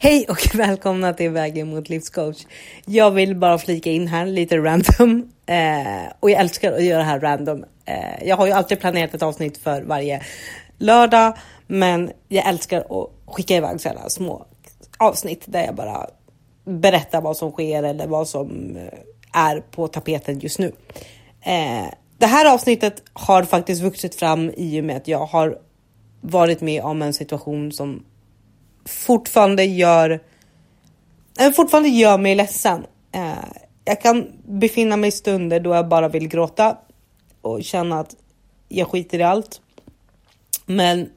Hej och välkomna till Vägen mot livscoach. Jag vill bara flika in här lite random eh, och jag älskar att göra det här random. Eh, jag har ju alltid planerat ett avsnitt för varje lördag, men jag älskar att skicka iväg sådana små avsnitt där jag bara berättar vad som sker eller vad som eh, är på tapeten just nu. Eh, det här avsnittet har faktiskt vuxit fram i och med att jag har varit med om en situation som fortfarande gör, eh, fortfarande gör mig ledsen. Eh, jag kan befinna mig i stunder då jag bara vill gråta och känna att jag skiter i allt. Men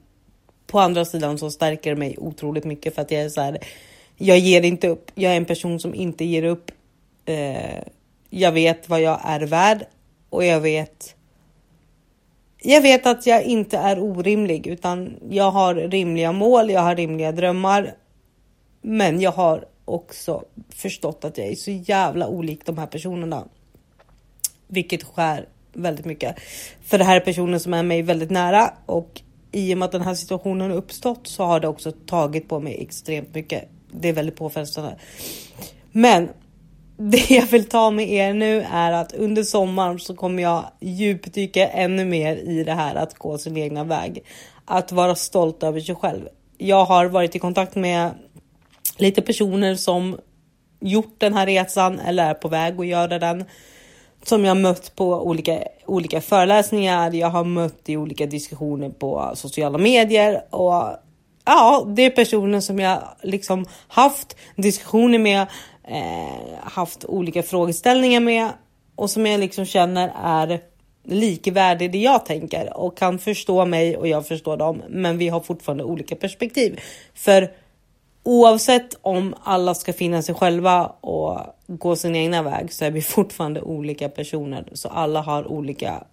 på andra sidan så stärker det mig otroligt mycket för att jag är så här. Jag ger inte upp. Jag är en person som inte ger upp. Eh, jag vet vad jag är värd och jag vet jag vet att jag inte är orimlig utan jag har rimliga mål, jag har rimliga drömmar. Men jag har också förstått att jag är så jävla olik de här personerna. Vilket skär väldigt mycket. För det här är personer som är mig väldigt nära och i och med att den här situationen har uppstått så har det också tagit på mig extremt mycket. Det är väldigt påfrestande. Men det jag vill ta med er nu är att under sommaren så kommer jag djupdyka ännu mer i det här att gå sin egna väg. Att vara stolt över sig själv. Jag har varit i kontakt med lite personer som gjort den här resan eller är på väg att göra den. Som jag mött på olika, olika föreläsningar, jag har mött i olika diskussioner på sociala medier och ja, det är personer som jag liksom haft diskussioner med eh, haft olika frågeställningar med och som jag liksom känner är likvärdig det jag tänker och kan förstå mig och jag förstår dem. Men vi har fortfarande olika perspektiv. För oavsett om alla ska finna sig själva och gå sin egna väg så är vi fortfarande olika personer. Så alla har olika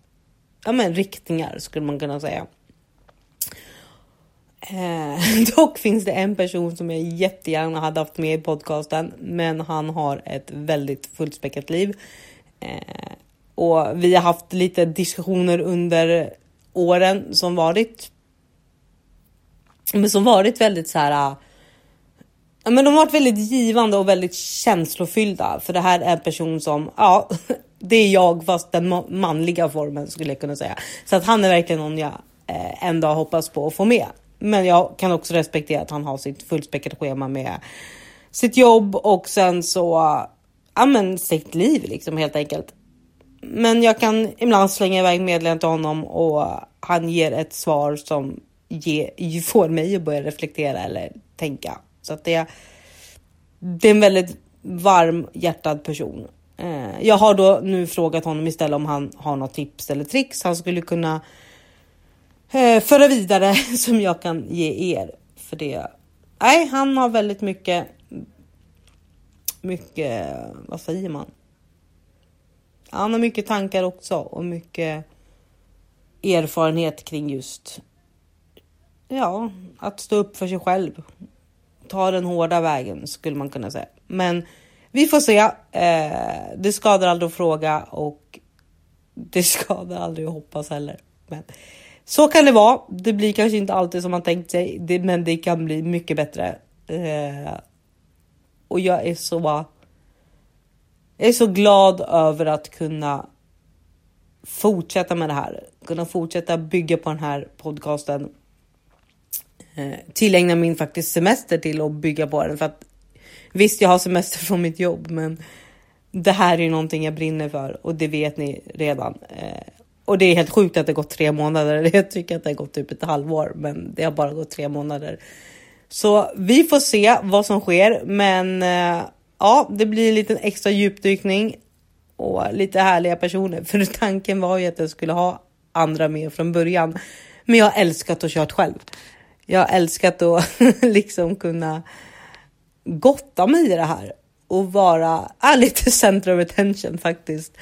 ja, men, riktningar skulle man kunna säga. Eh, dock finns det en person som jag jättegärna hade haft med i podcasten, men han har ett väldigt fullspäckat liv. Eh, och vi har haft lite diskussioner under åren som varit. Men som varit väldigt så här. Eh, ja, men de har varit väldigt givande och väldigt känslofyllda. För det här är en person som, ja, det är jag fast den manliga formen skulle jag kunna säga. Så att han är verkligen någon jag eh, en dag hoppas på att få med. Men jag kan också respektera att han har sitt fullspäckade schema med sitt jobb och sen så, ja men sitt liv liksom helt enkelt. Men jag kan ibland slänga iväg meddelandet till honom och han ger ett svar som ge, får mig att börja reflektera eller tänka. Så att det, det är en väldigt varm hjärtad person. Eh, jag har då nu frågat honom istället om han har något tips eller tricks han skulle kunna eh, föra vidare som jag kan ge er. För det. Nej, han har väldigt mycket. Mycket, vad säger man? Han har mycket tankar också och mycket erfarenhet kring just. Ja, att stå upp för sig själv. Ta den hårda vägen skulle man kunna säga. Men vi får se. Eh, det skadar aldrig att fråga och det skadar aldrig att hoppas heller. Men så kan det vara. Det blir kanske inte alltid som man tänkt sig, det, men det kan bli mycket bättre. Eh, och jag är så. Jag är så glad över att kunna fortsätta med det här, kunna fortsätta bygga på den här podcasten. Eh, tillägna min faktiskt semester till att bygga på den för att visst, jag har semester från mitt jobb, men det här är någonting jag brinner för och det vet ni redan. Eh, och det är helt sjukt att det gått tre månader. Jag tycker att det har gått typ ett halvår, men det har bara gått tre månader. Så vi får se vad som sker, men eh, ja, det blir en liten extra djupdykning och lite härliga personer. För tanken var ju att jag skulle ha andra med från början, men jag har älskat att kört själv. Jag har älskat att liksom kunna gotta mig i det här och vara är lite center of attention faktiskt.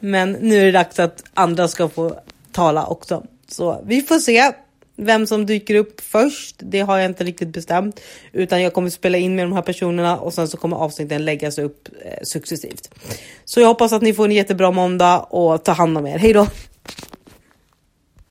Men nu är det dags att andra ska få tala också. Så vi får se vem som dyker upp först. Det har jag inte riktigt bestämt, utan jag kommer spela in med de här personerna och sen så kommer avsnitten läggas upp eh, successivt. Så jag hoppas att ni får en jättebra måndag och ta hand om er. Hej då!